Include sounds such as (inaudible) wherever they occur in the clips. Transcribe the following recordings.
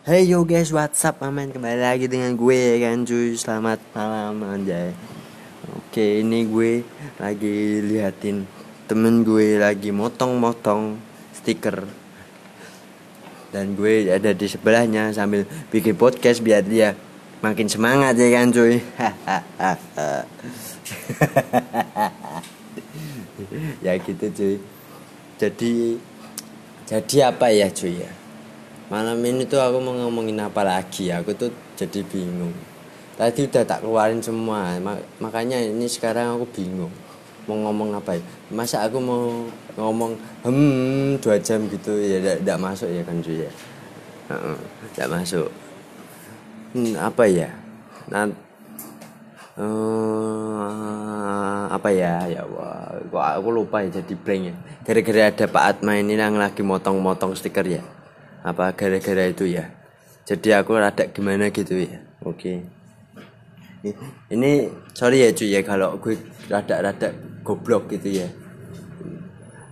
Hey yo guys, what's up? Aman Kembali lagi dengan gue kan cuy. Selamat malam anjay. Oke ini gue lagi liatin Temen gue lagi motong-motong stiker. Dan gue ada di sebelahnya sambil bikin podcast biar dia makin semangat ya kan cuy. (laughs) Ya gitu cuy. Jadi Jadi apa ya cuy ya malam ini tuh aku mau ngomongin apa lagi? Aku tuh jadi bingung. Tadi udah tak keluarin semua makanya ini sekarang aku bingung. Mau ngomong apa ya? Masa aku mau ngomong hmm dua jam gitu ya tidak masuk ya kan cuy ya tidak masuk. Hmm, apa ya? Nah uh, apa ya? Ya wah kok aku lupa ya jadi blank ya? Gara-gara ada Pak Atma ini yang lagi motong-motong stiker ya apa gara-gara itu ya? Jadi aku rada gimana gitu ya? Oke. Ini sorry ya cuy ya kalau gue rada-rada goblok gitu ya.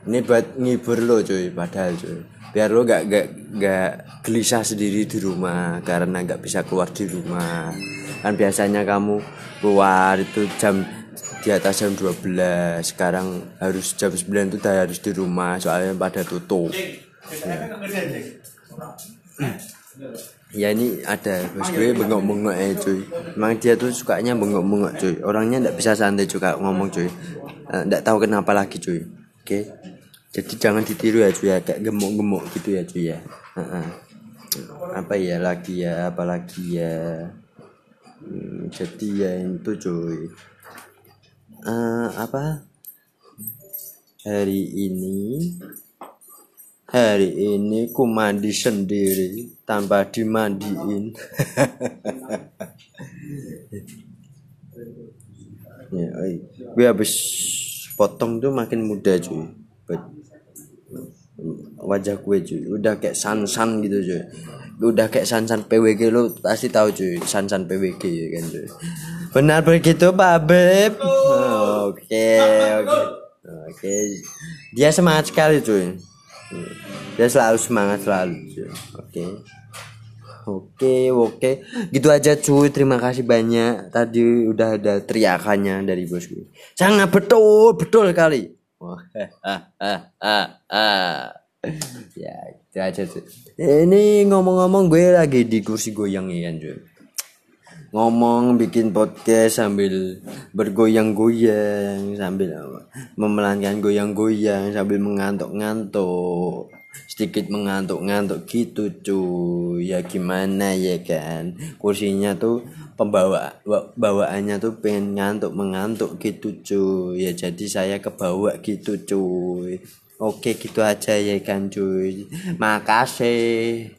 Ini buat ngibur lo cuy padahal cuy biar lo gak gak gak gelisah sendiri di rumah karena gak bisa keluar di rumah. Kan biasanya kamu keluar itu jam di atas jam 12 sekarang harus jam 9 itu udah harus di rumah soalnya pada tutup ya ini ada. Bos gue bengok-bengok ya cuy. Emang dia tuh sukanya bengok-bengok cuy. Orangnya ndak bisa santai juga ngomong cuy. Eh, ndak tahu kenapa lagi cuy. Oke? Jadi jangan ditiru ya cuy ya. Kayak gemuk-gemuk gitu ya cuy ya. Apa ya lagi ya apa lagi ya? Hmm, jadi ya itu cuy. Uh, apa? Hari ini Hari ini ku mandi sendiri tanpa dimandiin. (laughs) ya, gue habis potong tuh makin muda cuy. Wajah gue cuy, udah kayak san-san gitu cuy. Udah kayak san-san PWG lo pasti tahu cuy, san-san PWG ya kan cuy. Benar begitu Pak Beb? Oke, oke. Oke. Dia semangat sekali cuy dia selalu semangat selalu oke. Oke oke. Gitu aja cuy terima kasih banyak. Tadi udah ada teriakannya dari bosku. Sangat betul betul kali ya itu aja cuy ini ngomong-ngomong gue lagi di kursi goyang ya cuy ngomong bikin podcast sambil bergoyang-goyang sambil memelankan goyang-goyang sambil mengantuk-ngantuk. Sedikit mengantuk-ngantuk gitu cuy. Ya gimana ya kan? Kursinya tuh pembawa bawaannya tuh pengen ngantuk mengantuk gitu cuy. Ya jadi saya kebawa gitu cuy. Oke gitu aja ya kan cuy. Makasih